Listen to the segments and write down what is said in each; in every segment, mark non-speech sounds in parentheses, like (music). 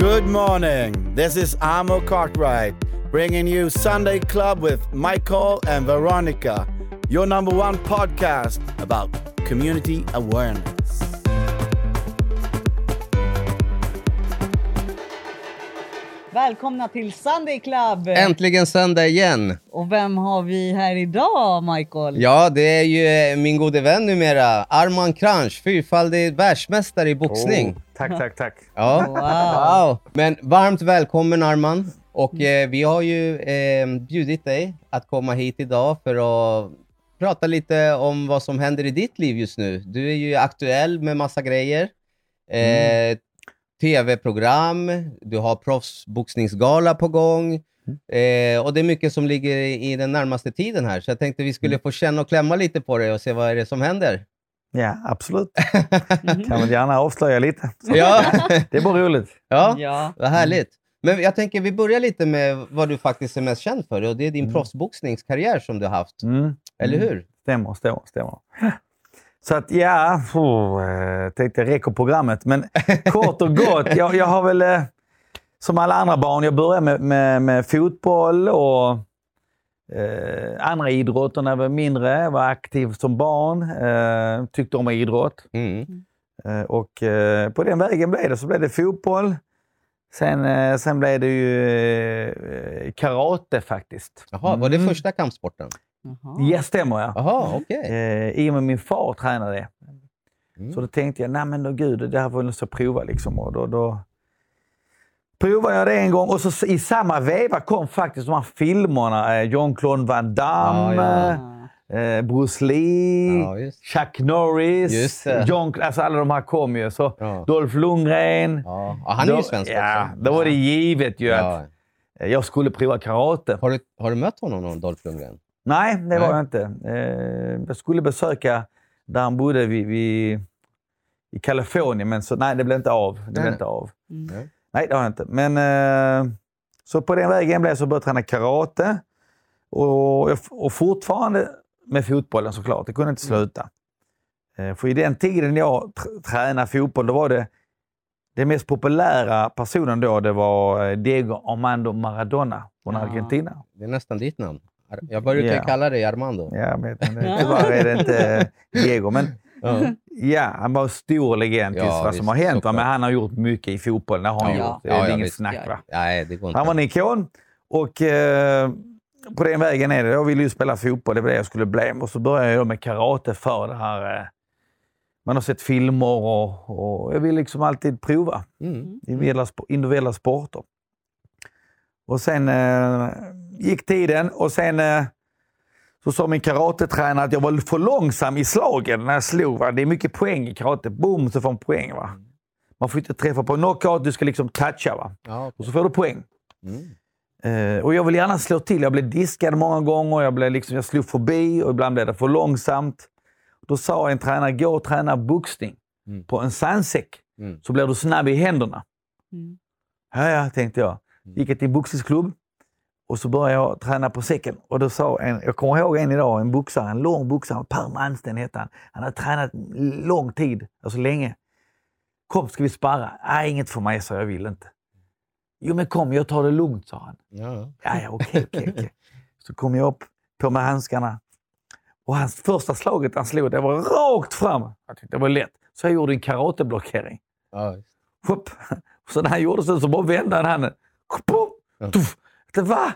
Good morning. This is Amo Cartwright bringing you Sunday Club with Michael and Veronica, your number one podcast about community awareness. Välkomna till Sunday Club! Äntligen söndag igen! Och vem har vi här idag, Michael? Ja, det är ju eh, min gode vän numera, Arman Kranch, fyrfaldig världsmästare i boxning. Oh, tack, tack, tack. Ja. Wow. Wow. Men varmt välkommen Arman. Och eh, vi har ju eh, bjudit dig att komma hit idag för att prata lite om vad som händer i ditt liv just nu. Du är ju aktuell med massa grejer. Eh, TV-program, du har proffsboxningsgala på gång. Eh, och det är mycket som ligger i, i den närmaste tiden här. Så jag tänkte vi skulle få känna och klämma lite på dig och se vad är det som händer. Ja, absolut. (laughs) Kan väl gärna avslöja lite. Ja, (laughs) Det är bara roligt. ja. Ja. vad härligt. Men jag tänker vi börjar lite med vad du faktiskt är mest känd för och det är din proffsboxningskarriär som du har haft. Mm. Eller Mm. hur? Stämmer, stämmer, stämmer. Så att ja, oh, eh, tänkte jag räcker programmet. Men (laughs) kort och gott, jag, jag har väl eh, som alla andra barn, jag började med, med, med fotboll och eh, andra idrotter när jag var mindre. Jag var aktiv som barn, eh, tyckte om idrott. Mm. Eh, Och eh, på den vägen blev det. Så blev det fotboll. Sen, eh, sen blev det ju eh, karate faktiskt. Jaha, var det Mm. första kampsporten? Jaha. Ja, stämmer ja. Jaha, okej. Eh, I och med min far tränade det. Mm. Så då tänkte jag, nej men då gud, det här får jag så prova liksom. Och då, då provade jag det en gång och så i samma veva kom faktiskt de här filmerna. Eh, Jean-Claude Van Damme, Ja, Ah. Eh, Bruce Lee, Ja, just. Chuck Norris. John, alltså alla de här kom ju. Så Ja. Dolph Lundgren. Ja. ja, han är ju svensk Ja, också. då var det givet ju Ja. att jag skulle prova karate. Har, du, har du mött honom någon, Dolph Lundgren? Nej, det Nej. var jag inte. Eh, jag skulle besöka där han bodde vid, vid, i Kalifornien, men så, nej, det blev inte av. Det blev Nej. inte av. Mm. Nej, det har jag inte. Men, eh, så på den vägen blev jag så började jag träna karate. Och, och fortfarande med fotbollen såklart. Det kunde inte sluta. Eh, för i den tiden jag tr- tränade fotboll, då var det den mest populära personen då, det var eh, Diego Armando Maradona från Ja. Argentina. Det är nästan ditt namn. Jag ju Ja. kalla dig Armando. Ja, men det- (laughs) tyvärr är det inte Diego. Men Ja. ja, han var en stor legend tills Ja, vad som visst, har hänt. Va? Men han har gjort mycket i fotboll. Det har han Ja. gjort. Det är Ja, inget visst. snack. Ja, Va? Nej, det går inte. Han var en ikon. Och eh, på den vägen är det. Jag ville ju spela fotboll. Det var det jag skulle bli. Och så började jag med karate för det här. Eh, man har sett filmer och, och jag vill liksom alltid prova Mm. individuella, individuella sporter. Och sen eh, gick tiden och sen eh, så sa min karatetränare att jag var för långsam i slagen när jag slog. Va? Det är mycket poäng i karate. Boom så får man poäng. Va? Man får inte träffa på knockout, du ska liksom toucha. Va? Ja, Och så får du poäng. mm. Eh, och jag vill gärna slå till. Jag blev diskad många gånger. Jag, blev liksom, jag slog förbi och ibland blev det för långsamt. Då sa en tränare, gå och träna boxning Mm. på en sandsäck. Mm. Så blir du snabb i händerna. Mm. Ja, ja, tänkte jag. Gick jag till en boxningsklubb och så började jag träna på säcken. Och då sa en, jag kommer ihåg en idag, en boxare, en lång boxare, Per Mansten hette han. Han hade tränat lång tid, alltså länge. Kom, ska vi sparra? Nej, inget för mig, sa jag. Vill inte. Jo, men kom, jag tar det lugnt, sa han. Ja. Ja, ja, okej, okej, okej. (laughs) Så kom jag upp, på med handskarna. Och hans första slaget han slog, det var rakt fram. Jag tyckte det var lätt. Så jag gjorde en karateblockering. Ja. Hopp. Så när han gjorde så, så bara vände han handen. Ja. Va?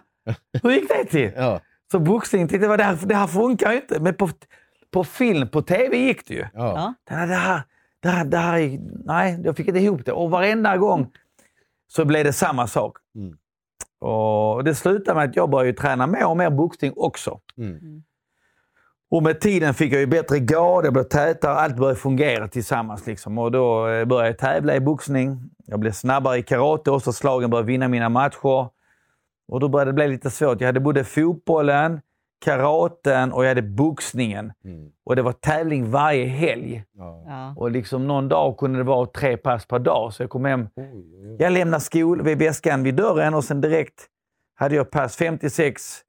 Hur gick det till? Ja. Så boxning, tänkte jag, det här, det här funkar ju inte. Men på, på film, på tv gick det ju. Ja. Det här, det här, det här, det här är- nej, jag fick inte ihop det. Och varenda gång så blev det samma sak. Mm. Och Det slutade med att jag började träna mer och mer boxning också. Mm. Och med tiden fick jag ju bättre gard, jag blev tätare, allt började fungera tillsammans. Liksom. Och då eh, började jag tävla i boxning. Jag blev snabbare i karate och så slagen började vinna mina matcher. Och då började det bli lite svårt. Jag hade både fotbollen, karaten och jag hade boxningen. Mm. Och det var tävling varje helg. Ja. Och liksom någon dag kunde det vara tre pass per dag. Så jag kom hem. Jag lämnade skol vid väskan vid dörren och sen direkt hade jag pass 56,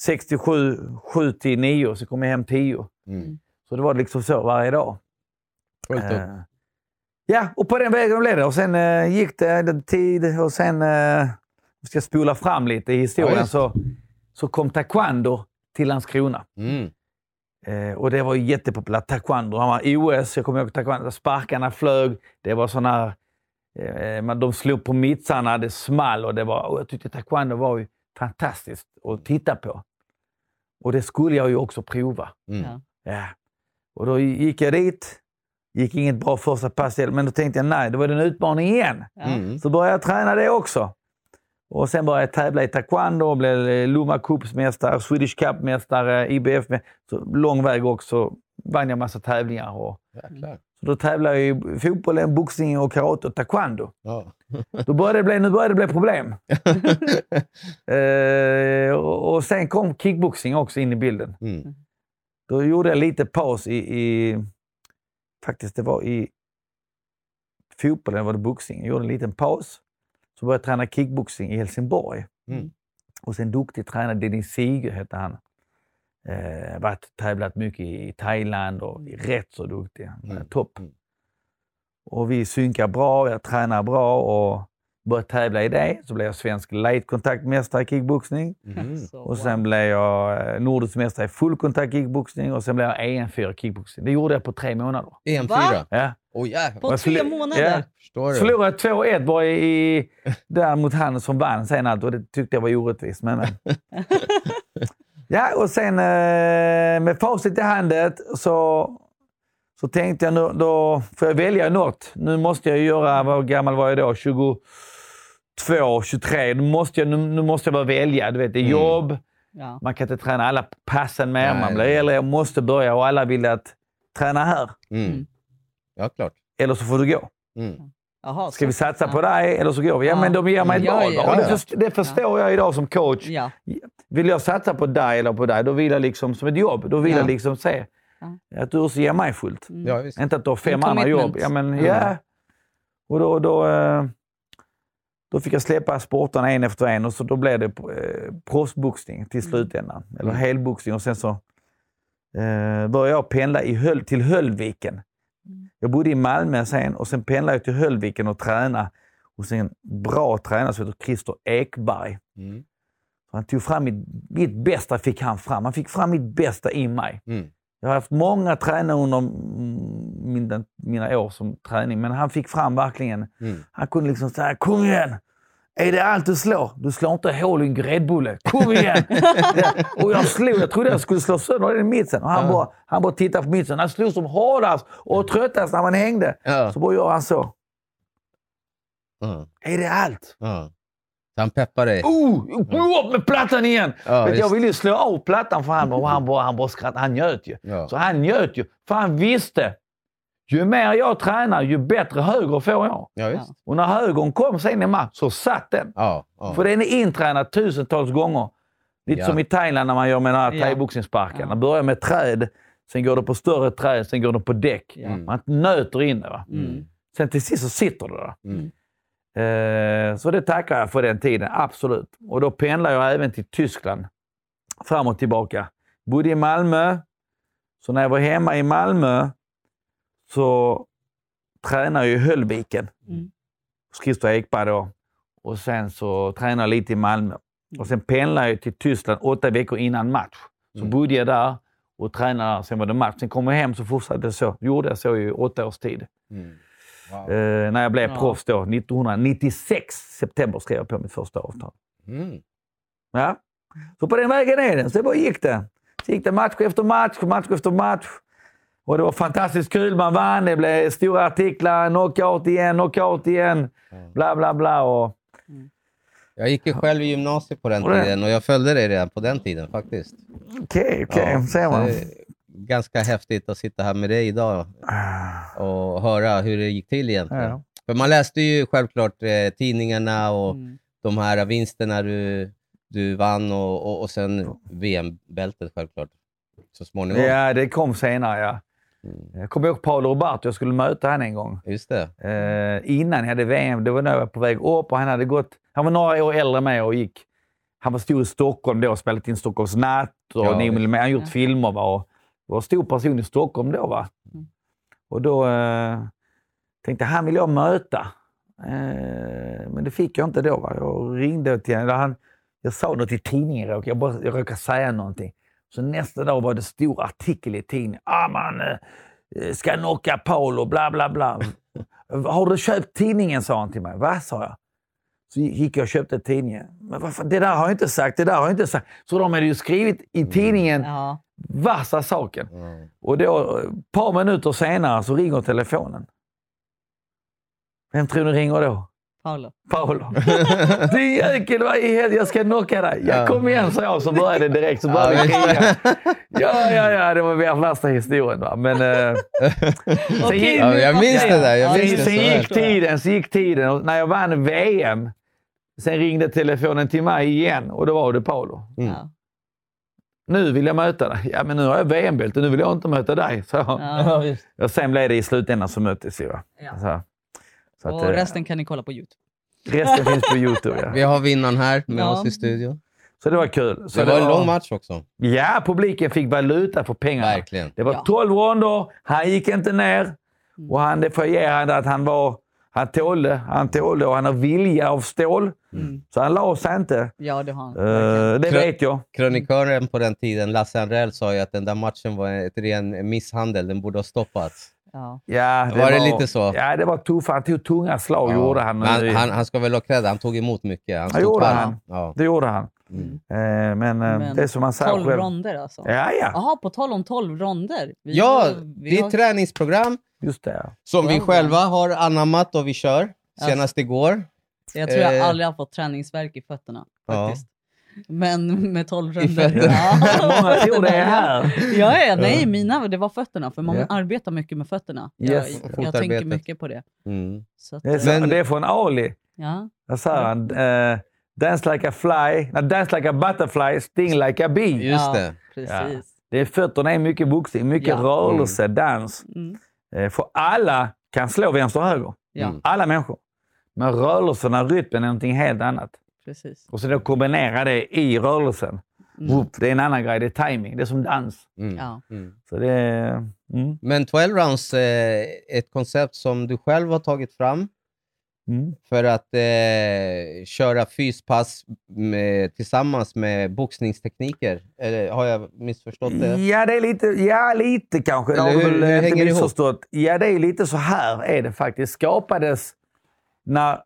67, 7 till 9. Så kom jag hem 10. Mm. Så det var liksom så varje dag. Eh, Ja, och på den vägen blev det. Och sen eh, gick det en tid och sen, eh, ska spola fram lite i historien, Ja, så, så kom taekwondo till Landskrona. Mm. Eh, och det var jättepopulärt. Taekwondo. Han var OS, jag kommer ihåg taekwondo. Sparkarna flög. Det var här, eh, man- de slog på mittsarna, det small och det var, och jag tyckte taekwondo var ju fantastiskt att titta på. Och det skulle jag ju också prova. Mm. Ja. Och då gick jag dit. Gick inget bra första pass, men då tänkte jag nej, då var det en utmaning igen. Mm. Så började jag träna det också. Och sen började jag tävla i taekwondo och blev eh, Lomma Cups-mästare, Swedish Cup-mästare, IBF. -mästare. Så lång väg också. Vann jag massa tävlingar. Och, Jäklar. så då tävlade jag i fotboll, boxning, och karate och taekwondo. Ja. Då började det bli, nu började det bli problem. (laughs) eh, och, och sen kom kickboxing också in i bilden. Mm. Då gjorde jag lite paus i, i faktiskt det var i fotbollen, var det boxning. Jag gjorde en liten paus. Så började jag träna kickboxing i Helsingborg. Mm. Och sen duktig tränare, Dennis Sige hette han. Eh, varit tävlat mycket i Thailand och är rätt så duktig. Mm. Topp. Mm. Och vi synkar bra, jag tränar bra och började tävla i det. Så blev jag svensk lightkontaktmästare i kickboxning. Mm. Och sen blev jag eh, nordisk mästare i fullkontakt kickboxning och sen blev jag EM4 kickboxing. Det gjorde jag på tre månader. EM4. Va? Ja. Åh jävlar. På Jag tre månader? Ja. Förlorade 2-1 bara i, i, (laughs) där mot han som vann sen allt och det tyckte jag var orättvist. Men, men. (laughs) ja, och sen eh, med facit i handet så, så tänkte jag nu, då får jag välja något. Nu måste jag göra, vad gammal var jag då? 22, 23. Nu måste jag, nu, nu måste jag bara välja. Du vet, det är Mm. jobb, Ja. man kan inte träna alla passen mer. Nej, man blir äldre, jag måste börja och alla vill att träna här. Mm. Ja, klart. Eller så får du gå. Mm. Jaha, Ska vi satsa ja. på dig eller så går vi? Ja, Ja. men de ger mig ett Ja, ja, ja. det förstår jag idag som coach. Ja. Vill jag satsa på dig eller på dig, då vill jag liksom som ett jobb. Då vill Ja. jag liksom se att du också ger mig fullt. Mm. Ja, visst. Inte att du har fem En andra jobb. commitment. Ja, men, Mm. ja. Och då, då, eh, då fick jag släppa sporterna en efter en och så då blev det eh, proffsboxning till slutändan. Eller Mm. helboxning. Och sen så eh, började jag pendla i Höll, till Höllviken. Jag bodde i Malmö sen och sen pendlade jag till Höllviken och tränade hos en bra tränare som heter Christer Ekberg. Mm. Han tog fram mitt, mitt bästa, fick han fram. Han fick fram mitt bästa i mig. Mm. Jag har haft många tränare under mina, mina år som träning, men han fick fram verkligen... Mm. Han kunde liksom säga kom igen! Är det allt du slår? Du slår inte hål i en gräddbulle. Kom igen! (laughs) Och jag slog. Jag trodde jag skulle slå sönder den mitsen. Och han, Ja. bara, han bara tittade på mitsen. Han slog som hårdast och tröttast när man hängde. Ja. Så bara gör han så. Ja. Är det allt? Så han peppar dig. Oh, oh, upp med plattan igen! Ja, jag ville ju slå av plattan för han, och han bara, han bara skrattade. Han njöt ju. Ja. Så han njöt ju. För han visste, ju mer jag tränar, ju bättre höger får jag. Ja, visst. Och när högern kom sen i match så satt den. Ja. ja. För den är intränad tusentals gånger. Lite Ja. som i Thailand när man gör med den här thaiboxningssparken. Ja. Man börjar med träd, sen går det på större träd, sen går det på däck. Ja. Mm. Man nöter in det. Va? Mm. Sen till sist så sitter det där. Mm. Eh, så det tackar jag för den tiden, absolut. Och då pendlar jag även till Tyskland. Fram och tillbaka. Bodde i Malmö. Så när jag var hemma i Malmö så tränade jag i Höllviken. Mm. Hos Christer Ekberg då. Och sen så tränade jag lite i Malmö. Och sen pendlade jag till Tyskland åtta veckor innan match. Så Mm. bodde jag där och tränade. Sen var det match. Sen kom jag hem så fortsatte jag så. Gjorde jag så i åtta års tid. Mm. Wow. Eh, när jag blev Ja. proffs då, 1996, september, skrev jag på mitt första avtal. Mm. Ja. Så på den vägen är det. Så det bara gick det. Så gick det match efter match, match efter match. Och det var fantastiskt kul. Man vann, det blev stora artiklar, knockout igen, knockout igen, bla bla bla. Och, Jag gick ju själv i gymnasiet på den Och det- tiden och jag följde dig redan på den tiden faktiskt. Okej, okej, Ja, ser man. Ganska häftigt att sitta här med dig idag och höra hur det gick till egentligen. Ja. För man läste ju självklart eh, tidningarna och Mm. de här vinsterna du, du vann och, och, och sen VM-bältet självklart så småningom. Ja, det kom senare. Ja. Mm. Jag kommer ihåg Paolo Roberto, jag skulle möta honom en gång. Just det. Eh, innan jag hade VM, det var när jag var på väg upp och han hade gått... Han var några år äldre än mig och gick... Han var stor i Stockholm då och spelat in Stockholms natt och Ja, Nio visst. millimeter. Han gjort Ja. filmer va? och var en stor person i Stockholm då. Va? Mm. Och då, eh, Tänkte han vill jag möta. Eh, men det fick jag inte då. Va? Jag ringde till honom. Han, jag sa något i tidningen, jag, jag, bara, jag råkade säga någonting. Så nästa dag var det stor artikel i tidningen. Ah, man eh, ska knocka Paolo, bla bla bla. (laughs) Har du köpt tidningen? sa han till mig. Va? sa jag. Så gick jag och köpte tidningen. Men varför, det där har jag inte sagt, det där har jag inte sagt. Så de hade ju skrivit i tidningen Ja. värsta saken. Mm. Och då, ett par minuter senare så ringer telefonen. Vem tror ni ringer då? Paolo. Paolo. (laughs) Din jäkel, vad i helvete, jag ska knocka dig. Ja, Ja. kom igen, sa jag. Så började det direkt. Så började Ja, vi kriga. Ja, ja, ja, det var värsta historien. Va? Men, eh, (laughs) Okej, gick- Ja, jag minns det där, jag Ja, minns sen, det sen så gick väl. tiden, så gick tiden. Och när jag vann VM, sen ringde telefonen till mig igen och då var det Paolo. Mm. Ja. Nu vill jag möta dig. Ja, men nu har jag VM-bälte. Nu vill jag inte möta dig. Så, Ja. och sen blev det i slutändan så möttes vi. Va? Ja. Så, så att, Och eh, resten kan ni kolla på Youtube. resten finns på (laughs) Youtube. Ja. Vi har vinnaren här med Ja. oss i studion. Så det var kul. Så Det var en lång match också. Ja, publiken fick valuta för pengarna. Verkligen. Det var Ja. 12 ronder. Han gick inte ner. Mm. Och han, det får jag ge han att han var... Han tålde, han tålde och han har vilja av stål. Mm. Så han la sig inte. Ja, det har han. Verkligen. det Krö- vet jag. Krönikören på den tiden, Lasse Anrell, sa ju att den där matchen var ett ren misshandel. Den borde ha stoppats. Ja. Ja, Var det lite så? Ja, det var tufft. Han tog tunga slag, gjorde han. Men han, han, han ska väl ha cred. Han tog emot mycket. Han Ja, gjorde han. Ja. Det gjorde han. Mm. Eh, men, eh, Men det är som han säger 12 själv. ronder alltså. Ja, ja. Jaha, på tal om 12 ronder. Vi ja, har- vi det är har- ett träningsprogram Just det. som vi själva har anammat och vi kör. Senast igår. Jag tror jag Eh. aldrig har fått träningsverk i fötterna Ja. faktiskt. Men med 12 I ronder. fötterna. (laughs) Många tror det är här. Ja, ja, nej, mina, det var fötterna. För man Ja. arbetar mycket med fötterna. Yes. Jag, jag tänker Fotarbetet. mycket på det. Mm. Så att, Det är, så, Men- det är från Ali. ja. Där säger han. eh, dance like a fly. No, dance like a butterfly, sting like a bee. Just ja, det. Precis. Det är fötterna är mycket boxning, mycket Ja. rörelse, dans. Mm. Eh, för alla kan slå vänster och höger. Ja, Mm. Alla människor. Men rörelserna, rytmen är någonting helt annat. Precis. Och så då kombinera det i rörelsen. Mm. Upp, det är en annan grej, det är timing. Det är som dans. Mm. Ja. Mm. Så det. Mm, Men 12 rounds är ett koncept som du själv har tagit fram mm. för att eh, köra fyspass med, tillsammans med boxningstekniker. Eller har jag missförstått det? Ja, det är lite, ja, lite kanske. Eller Jag har hur- väl hur inte hänger det ihop? Ja, det är lite så här är det faktiskt. Skapades när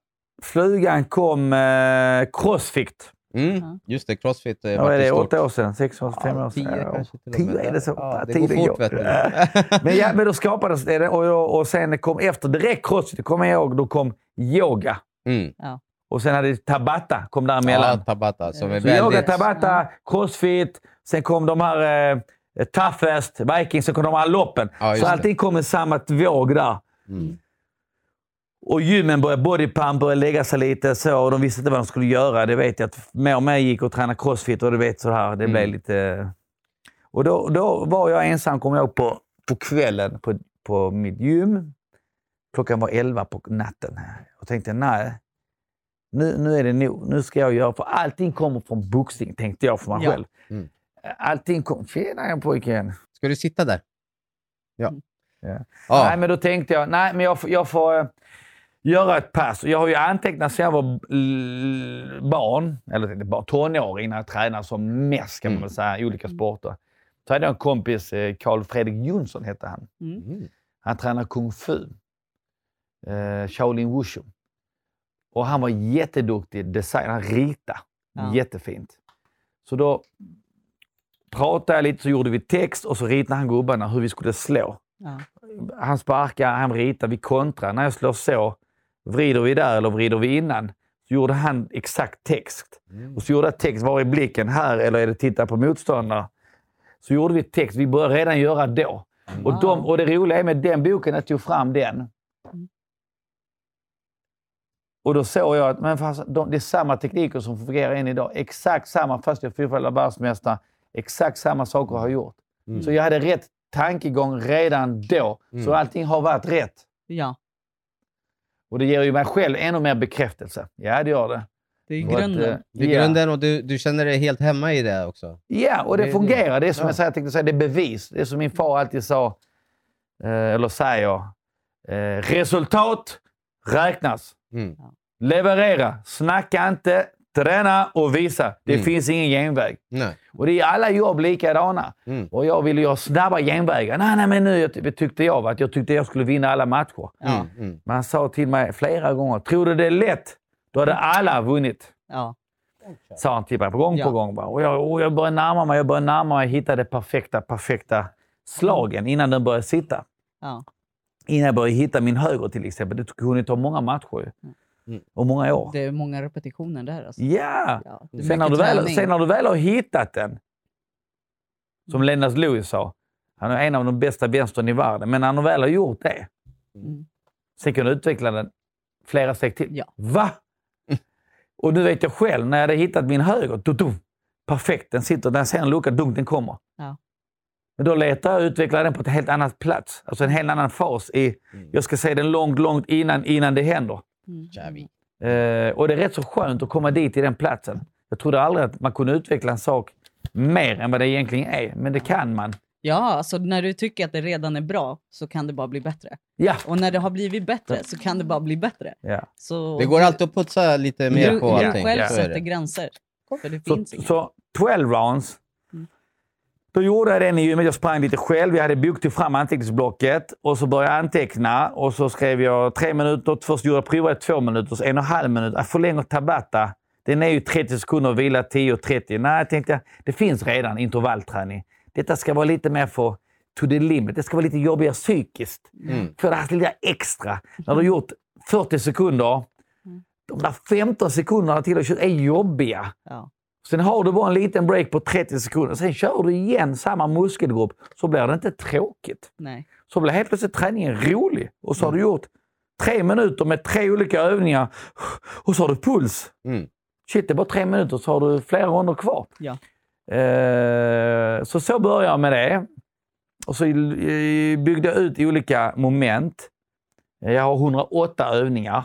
flugan kom eh, crossfit. Mm. Just det, crossfit har Ja, är det stort. åtta år sedan? Sex år? Fem år sedan? tio Ja, kanske till och Tio med. är det så? Ja, det går fort, vet du. (laughs) men, ja, men då skapades det och, och, och sen kom efter direkt crossfit, kommer jag ihåg, då kom yoga. Mm. Och sen hade Tabata kom däremellan. Ja, Tabata som är Så yoga, väldigt... Tabata, crossfit, sen kom de här eh, Toughest, Vikings, sen kom de här loppen. Ja, så det. allting kom i samma våg där. Mm. Och gymmen började, bodypump började lägga sig lite så och de visste inte vad de skulle göra. Det vet jag att mer och mer gick och tränade crossfit och du vet så här. Det Mm. blev lite... Och då, då var jag ensam, kommer jag ihåg, på, på kvällen på, på mitt gym. Klockan var 11 på natten. Och tänkte, nej. Nu, nu är det nog. Nu ska jag göra... För allting kommer från boxning, tänkte jag för mig Ja. själv. Mm. Allting kom... Tjena pojken! Ska du sitta där? Ja. Ja. Ja. Nej, men då tänkte jag, nej, men jag, får- jag får göra ett pass. Jag har ju antecknat sedan jag var barn, eller barn, tonåring, när jag tränade som mest kan man Mm. väl säga, i olika sporter. Så hade jag en kompis, eh, Carl Fredrik Jonsson hette han. Mm. Han tränade kung fu. Eh, Shaolin Wushu. Och han var jätteduktig design. Han ritade Ja. jättefint. Så då pratade jag lite, så gjorde vi text och så ritade han gubbarna hur vi skulle slå. Ja. Han sparkar, han ritar, vi kontrar. När jag slår så, vrider vi där eller vrider vi innan? Så gjorde han exakt text. Mm. Och så gjorde jag text, var är blicken här eller är det titta på motståndare? Så gjorde vi text, vi började redan göra då. Och, de, och det roliga är med den boken, jag tog fram den. Och då såg jag att men fast, de, det är samma tekniker som fungerar än idag. Exakt samma, fast jag är fyrfaldig världsmästare. Exakt samma saker har jag gjort. Mm. Så jag hade rätt tankegång redan då. Mm. Så allting har varit rätt. ja, Och det ger ju mig själv ännu mer bekräftelse. Ja, det gör det. det är Och att, grunden. eh, Det är ja. grunden och du, du känner dig helt hemma i det också? Ja, och det, Det- fungerar. Det är som ja. jag, säger, jag tänkte säga, det är bevis. Det är som min far alltid sa, eh, eller säger. Eh, resultat räknas. Mm. Leverera. Snacka inte. Träna och visa. Det Mm. finns ingen genväg. Nej. Och det är alla jobb likadana. Mm. Och jag ville ju ha snabba genvägar. Nej, nej, men nu jag tyckte jag att jag tyckte jag skulle vinna alla matcher. Mm. Mm. Men han sa till mig flera gånger, tror du det är lätt? Då hade alla vunnit. Ja. Sa han till mig på gång på Ja. gång. va. Och jag, och jag började närma mig, jag började närma mig, hitta det perfekta, perfekta slagen innan den började sitta. Ja. Innan jag började hitta min höger till exempel. Det kunde ta många matcher ju. Mm. Och många år. Det är många repetitioner där. Alltså. Ja! Ja, Sen när, du väl, träning. sen när du väl har hittat den, som Lennart Lewis sa, han är en av de bästa vänstern i världen, men när han väl har gjort det, Mm. sen kan du utveckla den flera steg till. Ja. Va? (laughs) Och nu vet jag själv, när jag hade hittat min höger, dum, dum, perfekt, den sitter, den ser en lucka, dunk, den kommer. Ja. Men då letar jag och utvecklar den på ett helt annat plats. Alltså en helt annan fas. I, Mm. Jag ska se den långt, långt innan, innan det händer. Mm. Xavi. Eh, och det är rätt så skönt att komma dit i den platsen. Jag trodde aldrig att man kunde utveckla en sak mer än vad det egentligen är. Men det kan man. Ja, alltså när du tycker att det redan är bra så kan det bara bli bättre. Ja. Och när det har blivit bättre så kan det bara bli bättre. ja. Så Det går alltid att putsa lite mer du, på du allting. själv Så är sätter gränser. För det Så, finns inget. så 12 rounds. Då gjorde jag den i gymmet. Jag sprang lite själv. Jag hade bokat fram anteckningsblocket och så började jag anteckna. Och så skrev jag tre minuter. Först gjorde jag provade jag två minuter, en och en halv minut. Jag förlänger Tabata. Den är ju 30 sekunder och vila 10 och 30. Nej, jag tänkte det finns redan intervallträning. Detta ska vara lite mer för to the limit. Det ska vara lite jobbigare psykiskt. Mm. För det här lilla extra. När du har gjort 40 sekunder. De där 15 sekunderna till och är jobbiga. Ja. Sen har du bara en liten break på 30 sekunder. Sen kör du igen samma muskelgrupp. Så blir det inte tråkigt. Nej. Så blir helt plötsligt träningen rolig. Och så har du gjort tre minuter med tre olika övningar. Och så har du puls. Mm. Shit, det är bara tre minuter så har du flera ronder kvar. Ja. Eh, så så började jag med det. Och så eh, byggde jag ut i olika moment. Jag har 108 övningar.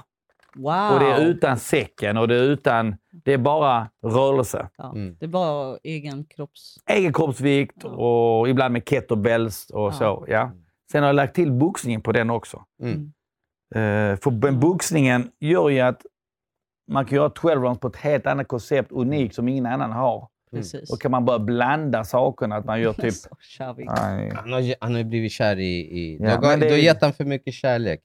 Wow. Och det är utan säcken och det är utan... Det är bara rörelse. Ja. Mm. Det är bara egen kropps... egen kroppsvikt Ja. och ibland med kettlebells och Ja. så. Ja. Sen har jag lagt till boxningen på den också. Mm. Eh, för den boxningen gör ju att man kan göra 12 rounds på ett helt annat koncept, unikt, som ingen annan har. Precis. Då kan man börja blanda sakerna. Att man gör (laughs) typ... Han har, ju- han har ju blivit kär i... i Ja, du, har, men det du har är- gett honom för mycket kärlek.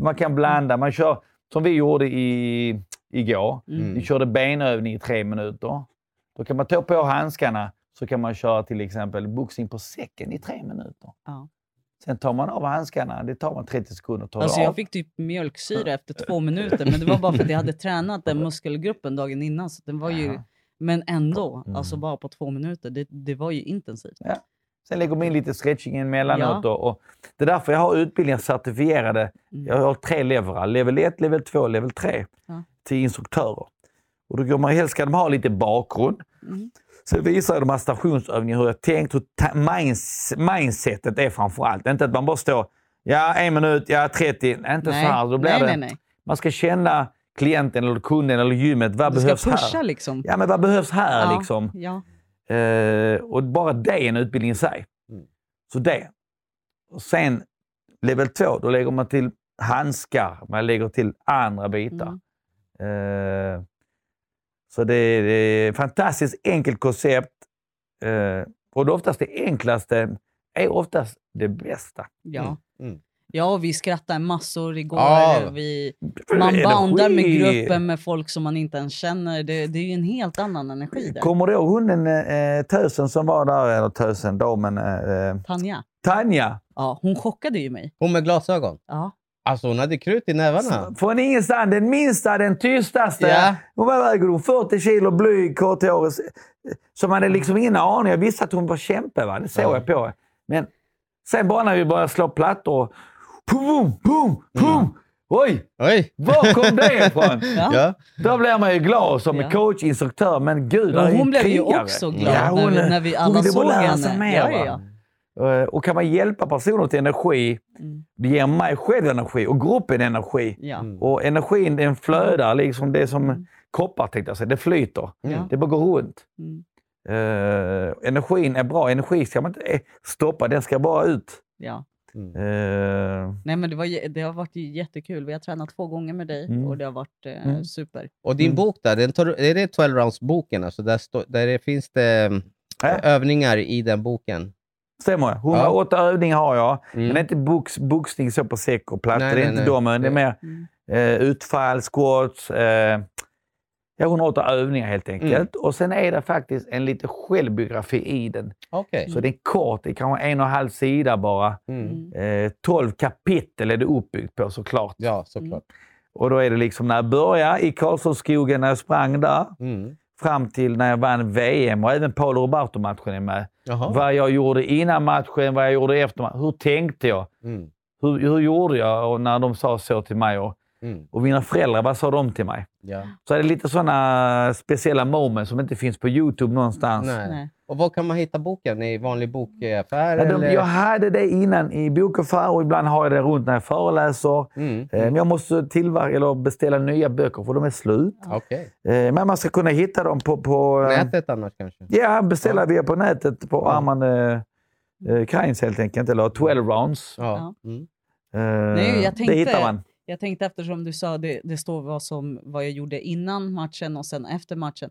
Man kan blanda. Man kör som vi gjorde i, igår. Mm. Vi körde benövning i tre minuter. Då kan man ta på handskarna så kan man köra till exempel boxning på säcken i tre minuter. Ja. Sen tar man av handskarna. Det tar man 30 sekunder. Tar Alltså av. jag fick typ mjölksyra efter två minuter, men det var bara för att jag hade tränat den (laughs) muskelgruppen dagen innan. Så den var ju, Ja. men ändå, Mm. alltså bara på två minuter. Det, det var ju intensivt. Sen lägger man in lite stretching emellanåt. Och, och det är därför jag har utbildningar certifierade. Mm. Jag har tre levelar. Level 1, level 2 level 3 Ja. Till instruktörer. Och då går man, helst ska de ha lite bakgrund. Mm. Sen visar jag de här stationsövningarna hur jag tänkt, hur minds, mindsetet är framför allt. Inte att man bara står, ja en minut, ja 30, inte så här. Då blir nej, det, nej, nej. Man ska känna klienten eller kunden eller gymmet. Vad Du ska behövs pusha här? liksom. Ja, men vad behövs här Ja, liksom? Ja. Eh, och bara det är en utbildning i sig. Mm. Så det. Och sen level 2, då lägger man till handskar, man lägger till andra bitar. Mm. Eh, så det är, det är ett fantastiskt enkelt koncept. Eh, och det oftast det enklaste är oftast det bästa. Ja. Mm. ja, och vi skrattar massor igår. Ja. Vi, man bandar med gruppen med folk som man inte ens känner. Det, det är ju en helt annan energi där. Kommer du ihåg hunden eh, Tösen som var där, eller Tösen, damen, eh, Tanja, Tanja? ja, hon chockade ju mig. Hon med glasögon. Ja. Alltså hon hade krut i nävarna. Från ingenstans, den minsta, den tystaste. Ja. Hon var väger hon 40 kilo, blyg, korthårig. Så man hade liksom ingen aning. Jag visste att hon var kämpe, va? det såg Ja. jag på Men sen bara när vi började slå plattor, pum, pum, pum. Oj, Oj! var kom det ifrån? (laughs) Ja. Då blir man ju glad som Ja. coach, instruktör. Men gud, Men hon blev ju också glad Ja, när, hon, vi, när vi hon alla ville såg bara lära henne. sig mer. ja, ja, Och kan man hjälpa personer till energi, Mm. det ger mig själv energi och gruppen energi. Ja. Mm. Och energin den flödar, liksom det som Mm. koppar tänkte jag säga. Det flyter. Mm. Det bara går runt. Mm. Eh, energin är bra. Energi ska man inte eh, stoppa, den ska bara ut. ja. Mm. Eh, Nej, men det, var, det har varit jättekul. Vi har tränat två gånger med dig Mm. och det har varit eh, Mm. super. Och din Mm. bok där, den tar, är det 12 rounds-boken? Alltså där, stå, där det finns det Ja. övningar i den boken? Stämmer. 108 övningar har jag. Mm. Men det är inte box, boxning så på säck och platta. Det är nej, inte nej. de, det är mer Mm. eh, utfall, squats. Eh, ja, 108 övningar helt enkelt. Mm. Och sen är det faktiskt en liten självbiografi i den. Okej. Så det är kort, det är kanske en och en halv sida bara. Mm. Mm. Eh, 12 kapitel är det uppbyggt på såklart. Ja, såklart. Och då är det liksom när jag började i Karlsson när jag sprang där, Mm. Fram till när jag vann VM och även Paolo Roberto-matchen är med. Jaha. Vad jag gjorde innan matchen, vad jag gjorde efter matchen. Hur tänkte jag? Mm. Hur, hur gjorde jag och när de sa så till mig? Och, Mm. och mina föräldrar, vad sa de till mig? Ja. Så är det lite sådana speciella moments som inte finns på YouTube någonstans. Nej. Nej. Och var kan man hitta boken? I vanlig bokaffär? Ja, de, eller? jag hade det innan i bokaffär och ibland har jag det runt när jag föreläser. Mm. Eh, Men jag måste tillverka eller beställa nya böcker för de är slut. Okej. Eh, Men man ska kunna hitta dem på... på eh, Nätet annars kanske? Ja, beställa via på nätet på Ja. Armand eh, Kreins helt enkelt, eller 12 rounds. Ja. Mm. Eh, Nej, jag tänkte- Det hittar man. Jag tänkte eftersom du sa det, det står vad, som, vad jag gjorde innan matchen och sen efter matchen.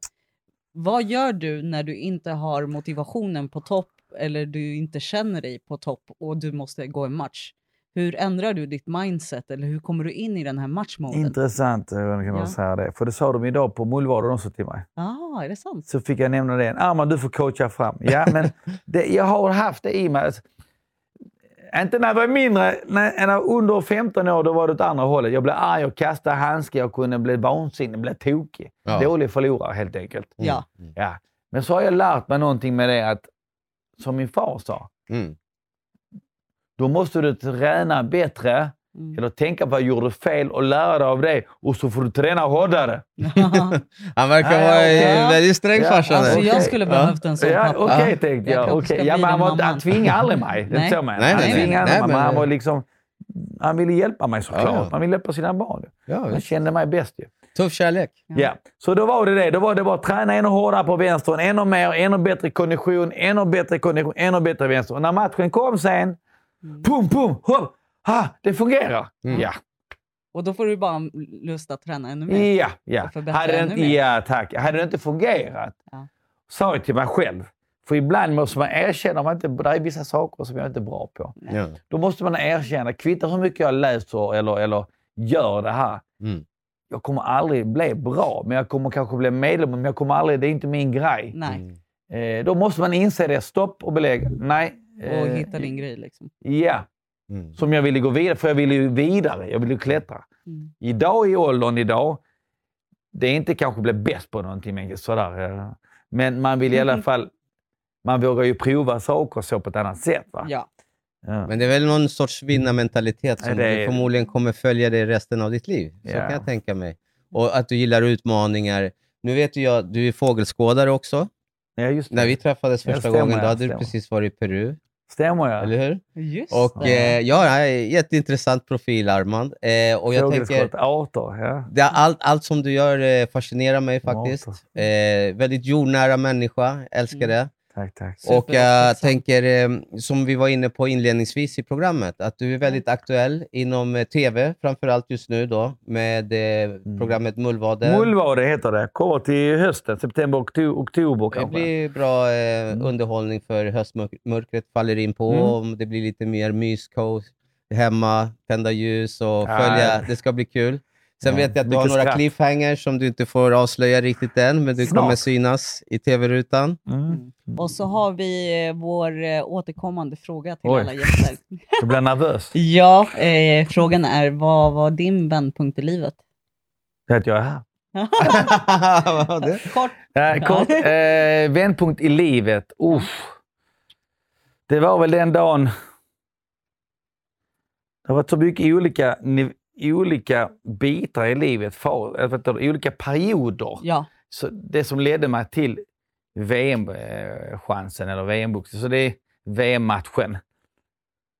Vad gör du när du inte har motivationen på topp eller du inte känner dig på topp och du måste gå en match? Hur ändrar du ditt mindset eller hur kommer du in i den här matchmoden? Intressant eh, att kunna Ja. säga det. För det sa de idag på Mullvaden också till mig. ah, är det sant? Så fick jag nämna det. Armand, du får coacha fram. Ja, men (laughs) det, jag har haft det i mig. Inte när jag var mindre, när när jag under 15 år, då var det åt andra hållet. Jag blev arg och kastade handskar. Jag kunde bli vansinnig, blev tokig. Ja. Dålig förlorare helt enkelt. Ja. Mm. Ja. Men så har jag lärt mig någonting med det att, som min far sa, Mm. då måste du träna bättre Mm. eller tänka på vad jag gjorde fel och lära dig av det och så får du träna hårdare. (laughs) Han verkar Ja, vara väldigt sträng Ja, farsan. Alltså jag skulle behövt en sån Ja, pappa. Okej, Ja. tänkte Jag jag. ska Ja, men han, var, tvingade aldrig mig. Det Nej. menar. Nej, Han tvingade nej, aldrig mig, han var liksom... Han ville hjälpa mig såklart. Ja, ja. Han ville hjälpa sina barn. Ja, Han kände mig bäst ju. Tuff kärlek. Ja. Så då var det det. Då var det bara att träna ännu hårdare på vänstern, ännu mer, ännu bättre kondition, ännu bättre kondition, ännu bättre vänster. Och när matchen kom sen, pum, pum, hopp, ha, det fungerar. Mm. Ja, Och då får du bara lust att träna ännu mer. ja, ja. Hade ännu inte, mer. ja, tack. Hade det inte fungerat, Ja. sa jag till mig själv. För ibland måste man erkänna att man inte, det är vissa saker som jag inte är bra på. Ja. Då måste man erkänna, kvittar hur mycket jag läser eller, eller gör det här. Mm. Jag kommer aldrig bli bra, men jag kommer kanske bli medlem, men jag kommer aldrig, det är inte min grej. Nej, Mm. Eh, då måste man inse det. Stopp och belägg. Nej. och eh, hitta din grej liksom. Ja, Mm. som jag ville gå vidare, för jag ville ju vidare. Jag ville klättra. Mm. Idag i åldern idag, det är inte kanske bli bäst på någonting, men sådär. Men man vill i alla fall, man vågar ju prova saker så på ett annat sätt. Va? Ja. Ja. Men det är väl någon sorts vinnarmentalitet som Nej, det du är- förmodligen kommer följa dig resten av ditt liv. Så Ja. kan jag tänka mig. Och att du gillar utmaningar. Nu vet ju jag, du är fågelskådare också. Ja, just det. När vi träffades första gången, då hade du precis varit i Peru, Stämmer jag? eller hur? Just Och det. eh, ja, jätteintressant profil Armand. Eh, och jag tänker, arter. Ja. det, allt, allt som du gör eh, fascinerar mig faktiskt. Eh, väldigt jordnära människa, älskar Mm. det. Tack, tack. Super Och jag uppskattat. tänker, eh, som vi var inne på inledningsvis i programmet, att du är väldigt aktuell inom eh, TV, framförallt just nu då, med eh, programmet Mullvaden. Mullvade heter det. Kommer till hösten, september, oktober, oktober det kanske. blir bra eh, underhållning för höstmörkret faller in på. Mm. Om det blir lite mer mysko hemma, tända ljus och Ja. följa. Det ska bli kul. Sen Ja, vet jag att du har några skratt. cliffhangers som du inte får avslöja riktigt än, men du Snart. kommer synas i TV-rutan. Mm. Och så har vi eh, vår eh, återkommande fråga till Oj. alla gäster. (laughs) Jag blir nervös. ja, eh, frågan är vad var din vändpunkt i livet? Det är att jag är här. Vad? (laughs) Kort. Eh, kort, (laughs) eh, vändpunkt i livet. Uff. Det var väl den dagen... Det har varit så mycket olika, niv- olika bitar i livet, eller vet du, olika perioder. Ja. Så det som ledde mig till VM-chansen, eller VM-boxning. Så det är VM-matchen.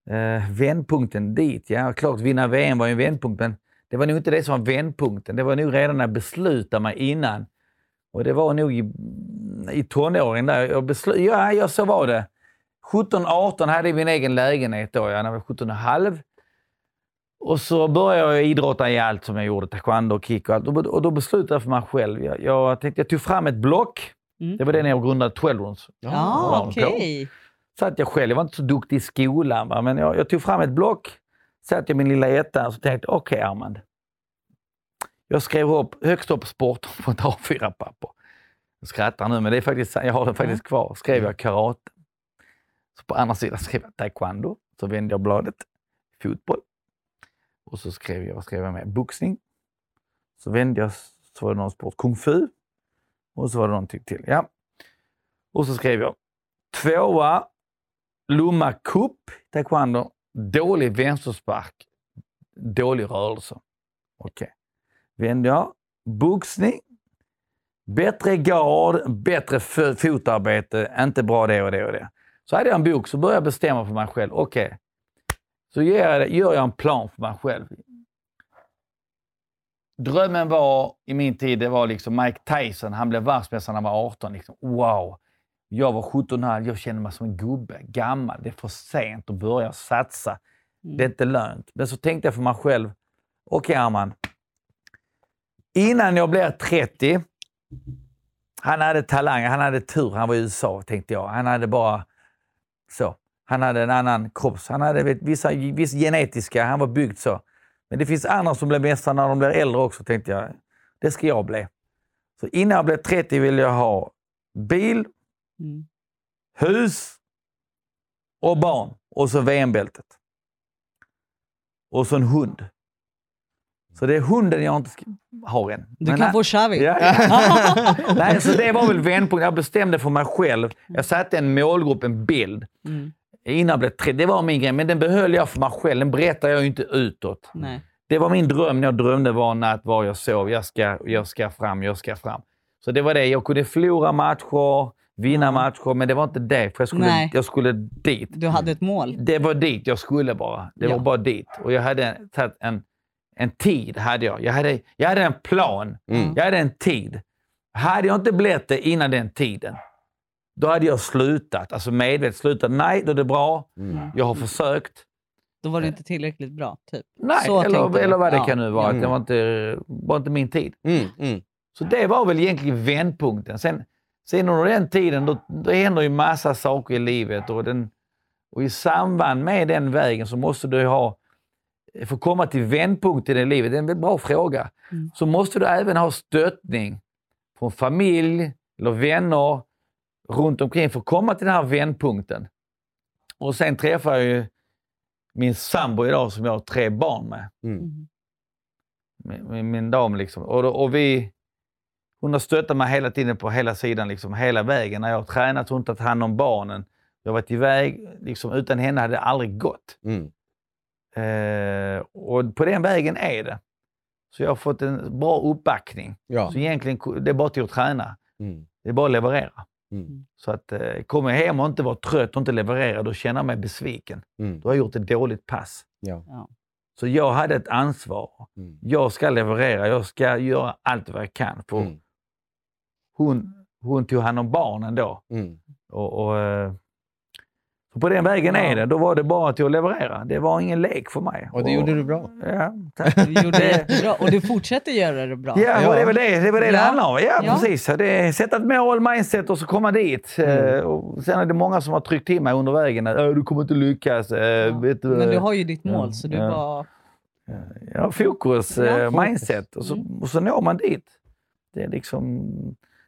Eh, vändpunkten dit, ja. Klart vinna VM var ju en vändpunkt, men det var nog inte det som var vändpunkten. Det var nog redan när jag beslutade mig innan. Och det var nog i, i tonåren där jag beslutade, ja, ja, så var det. 17-18 hade vi en egen lägenhet då, när jag var 17 och halv. Och så började jag idrotta i allt som jag gjorde, taekwondo kick och allt. Och då beslutade jag för mig själv. Jag, jag, tänkte, jag tog fram ett block. Mm. Det var det när jag grundade 12 runs. Ja, Ja, okej. Satt jag själv. Jag var inte så duktig i skolan, va? men jag, jag tog fram ett block. Satt jag min lilla etta och så tänkte jag, okej Armand. Jag skrev upp högst upp sport på (laughs) ett A4-papper. Jag skrattar nu, men det är faktiskt, jag har den faktiskt kvar. Skrev jag karate. Så på andra sidan skrev jag taekwondo. Så vände jag bladet. Fotboll. Och så skrev jag, vad skrev jag med? Boxning. Så vände jag, så var det någon sport. Kung fu. Och så var det någonting till. Ja. Och så skrev jag tvåa, Lomma Cup, taekwondo. Dålig vänsterspark. Dålig rörelse. Okej. Vände jag. Boxning. Bättre gard, bättre fotarbete, inte bra det och det och det. Så hade jag en bok, så började jag bestämma för mig själv. Okej, så gör jag, gör jag en plan för mig själv. Drömmen var, i min tid, det var liksom Mike Tyson. Han blev världsmästare när han var 18. Liksom. Wow! Jag var 17 här, jag kände mig som en gubbe, gammal. Det är för sent att börja satsa. Det är inte lönt. Men så tänkte jag för mig själv, okej Arman. Innan jag blir 30, han hade talang, han hade tur, han var i USA tänkte jag. Han hade bara så. Han hade en annan kropps... Han hade vet, vissa, viss genetiska, han var byggd så. Men det finns andra som blir mästare när de blir äldre också, tänkte jag. Det ska jag bli. Så innan jag blev 30 ville jag ha bil, Mm. hus och barn. Och så VM-bältet. Och så en hund. Så det är hunden jag inte har än. Du Men kan få Xavi. Ja, ja. (laughs) Nej, så det var väl vändpunkten. Jag bestämde för mig själv. Jag satte en målgrupp, en bild. Mm. Innan jag blev tre. Det var min grej, men den behöll jag för mig själv. Den berättade jag ju inte utåt. Nej. Det var min dröm när jag drömde var natt var jag sov. Jag ska, jag ska fram, jag ska fram. Så det var det. Jag kunde förlora matcher, vinna Ja. matcher, men det var inte det. För jag skulle, Nej. jag skulle dit. Du hade ett mål. Det var dit jag skulle bara. Det Ja. var bara dit. Och jag hade tagit en, en tid. hade jag. Jag, hade, jag hade en plan. Mm. Jag hade en tid. Hade jag inte blivit det innan den tiden, då hade jag slutat. Alltså medvetet slutat. Nej, då är det bra. Mm. Jag har försökt. Då var det inte tillräckligt bra, typ. Nej, Så eller, eller vad det Ja. kan nu vara. Att Det var inte, var inte min tid. Mm. Mm. Så det var väl egentligen vändpunkten. Sen, sen under den tiden, då, då händer ju massa saker i livet. Och, den, och i samband med den vägen så måste du ha, för att komma till vändpunkten i livet, det är en väldigt bra fråga, Mm. så måste du även ha stöttning från familj eller vänner runt omkring för att komma till den här vändpunkten. Och sen träffar jag ju min sambo idag som jag har tre barn med Mm. Mm. min, min, min dam. Liksom. Och, då- och vi, hon har stöttat mig hela tiden på hela sidan, liksom, hela vägen. När jag har tränat, hon har tagit hand om barnen. Jag har varit iväg. Liksom, utan henne hade det aldrig gått. Mm. Eh, och på den vägen är det. Så jag har fått en bra uppbackning. Ja. Så egentligen, det är bara till att träna. Mm. Det är bara att leverera. Mm. Så att eh, kommer jag hem och inte vara trött och inte leverera, då känner jag mig besviken. Mm. Då har jag gjort ett dåligt pass. Ja. Ja. Så jag hade ett ansvar. Mm. Jag ska leverera, jag ska göra allt vad jag kan. För Mm. hon, hon tog hand om barnen då. Mm. Och, och, eh, så på den vägen är det. Då var det bara till att leverera. Det var ingen lek för mig. Och det gjorde du bra. Ja, tack. (laughs) Du gjorde det jättebra. Och du fortsätter göra det bra. Ja, och det väl det det, väl det, det Ja. handlar om. Ja, Ja. precis. Så Det är sätta ett mål, mindset och så komma dit. Mm. Eh, Och sen är det många som har tryckt till mig under vägen. att, "Äh, Du kommer inte lyckas. eh, Ja. Vet du, Men du har ju ditt mål, Ja, så du ja. bara... Ja, fokus, Ja, eh, fokus. mindset. Och så, Mm. och så når man dit. Det är liksom...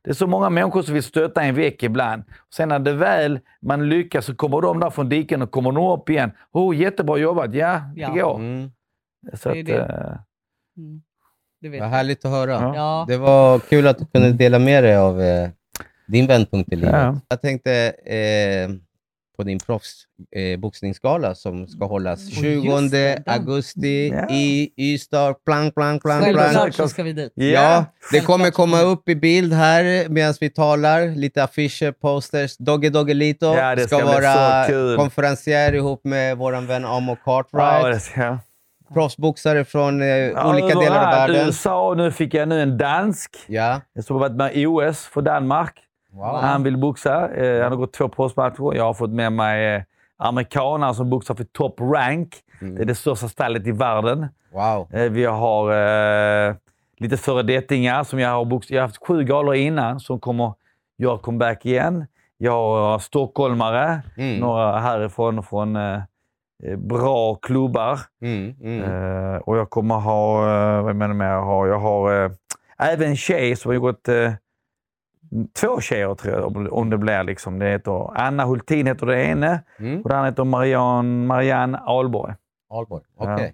Det är så många människor som vill stötta en veck ibland. Sen när det väl man lyckas så kommer de där från diken och kommer de upp igen. Oh, jättebra jobbat. Ja, det Ja. går. Mm. Så Det är att, det. eh, Mm. Du vet. Vad härligt att höra. Ja. Ja. Det var kul att du kunde dela med dig av eh, din vändpunkt i livet. Ja. Jag tänkte eh, på din proffsboxningsgala eh, som ska hållas just 20 det, den. augusti Ja. i Ystad. Plang, plang, plang, plang. Självklart så ska vi dit. Ja, det kommer komma upp i bild här medan vi talar. Lite affischer, posters. Dogge Doggelito Ja, det ska, ska vara konferencier ihop med vår vän Amo Cartwright. ja, det. Proffsboxare från eh, Ja, olika delar av världen. USA, nu fick jag nu en dansk. Ja, Jag som har varit med i OS för Danmark. Wow. Han vill boxa. Eh, han har gått två proffsmatcher. Jag har fått med mig eh, amerikanare som boxar för top rank. Mm. Det är det största stallet i världen. Wow. Eh, vi har eh, lite föredettingar som jag har boxat. Jag har haft sju galor innan som kommer göra comeback igen. Jag har stockholmare, Mm. några härifrån från eh, eh, bra klubbar. Mm. Mm. Eh, och jag kommer ha, vad menar jag har? Jag har eh, även en tjej som har gått två tjejer tror jag, om, det blir. Liksom. Det heter, Anna Hultin heter det ene Mm. och det andra heter Marianne, Marianne Ahlborg. Allborg. Ja. Okej.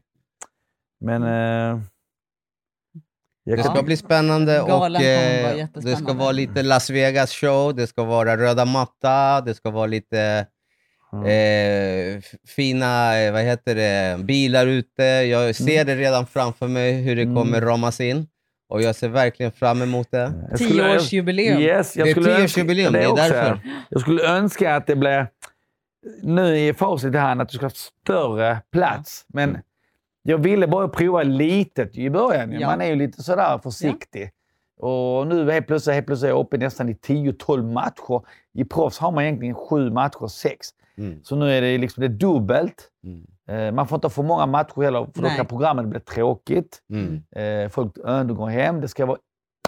Men... Eh, jag Det kan- ska bli spännande och eh, det ska vara lite Las Vegas show, det ska vara röda matta, det ska vara lite Mm. eh, fina eh, vad heter det, bilar ute. Jag ser det redan framför mig hur det Mm. kommer ramas in och jag ser verkligen fram emot det. skulle- Tioårsjubileum. Yes, jag Det är skulle tioårsjubileum, önska- det är därför. Jag skulle önska att det blev, nu i facit i hand, att du ska ha större plats. Men jag ville bara prova litet i början. Ja. Man är ju lite sådär försiktig. Och nu helt plötsligt, helt plötsligt är jag uppe nästan i 10-12 matcher. I proffs har man egentligen sju matcher, sex. Mm. Så nu är det liksom det dubbelt. Mm. Eh, Man får inte ha för många matcher heller, för då Nej. kan programmet bli tråkigt. Mm. Eh, Folk de går hem. Det ska vara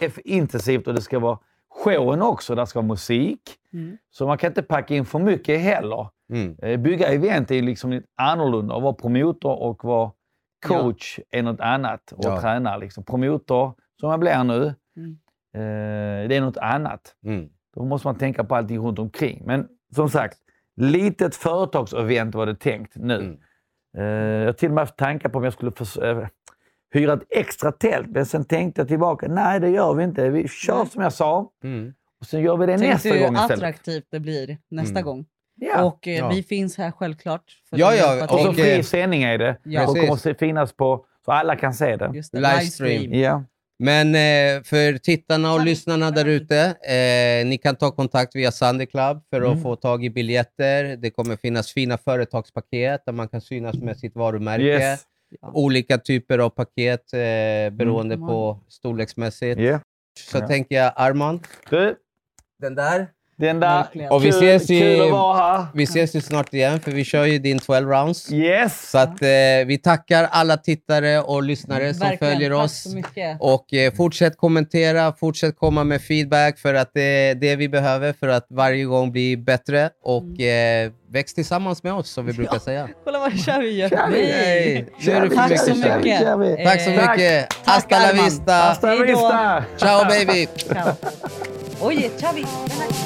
eff- intensivt och det ska vara showen också. Det ska vara musik. Mm. Så man kan inte packa in för mycket heller. Mm. Eh, Bygga event är liksom lite annorlunda. Att vara promotor och vara coach är något annat. Och Ja. träna liksom. Promotor, som jag blir nu, Mm. eh, det är något annat. Mm. Då måste man tänka på allting runt omkring. Men som sagt, litet företagsevent var det tänkt nu. Eh, jag har till och med haft tankar på om jag skulle eh, hyra ett extra tält. Men sen tänkte jag tillbaka, nej det gör vi inte. Vi kör Nej. som jag sa. Mm. Och sen gör vi det Tänk nästa gång hur istället. attraktivt det blir nästa Mm. gång. Ja. Och eh, Ja. vi finns här självklart. för Ja, att ja, Och så eh, fri sändning är det. Ja. Och kommer att finnas på, så alla kan se det. Just det, Livestream. livestream. Ja. Men eh, för tittarna och lyssnarna där ute, eh, ni kan ta kontakt via Sunday Club för att Mm. få tag i biljetter. Det kommer finnas fina företagspaket där man kan synas med sitt varumärke. Yes. Olika typer av paket eh, beroende Mm. på storleksmässigt. Ja. Så Ja. tänker jag, Arman, Du, den där. Där. Verkligen. Och vi kul, ses kul att vara här. Vi ses ju snart igen för vi kör ju din 12 rounds. Yes. Så att, eh, vi tackar alla tittare och lyssnare som Verkligen, följer tack oss. Och eh, fortsätt kommentera, fortsätt komma med feedback för att det är det vi behöver för att varje gång bli bättre och eh, väx tillsammans med oss som vi brukar säga. Kolla vad kör vi gör. Kör vi. Det för Tack mycket så kör. mycket. Kör vi. Tack så mycket. Tack, Hasta la vista. Hasta la vista. Ciao baby. Ciao. Oye, Xavi, ven aquí.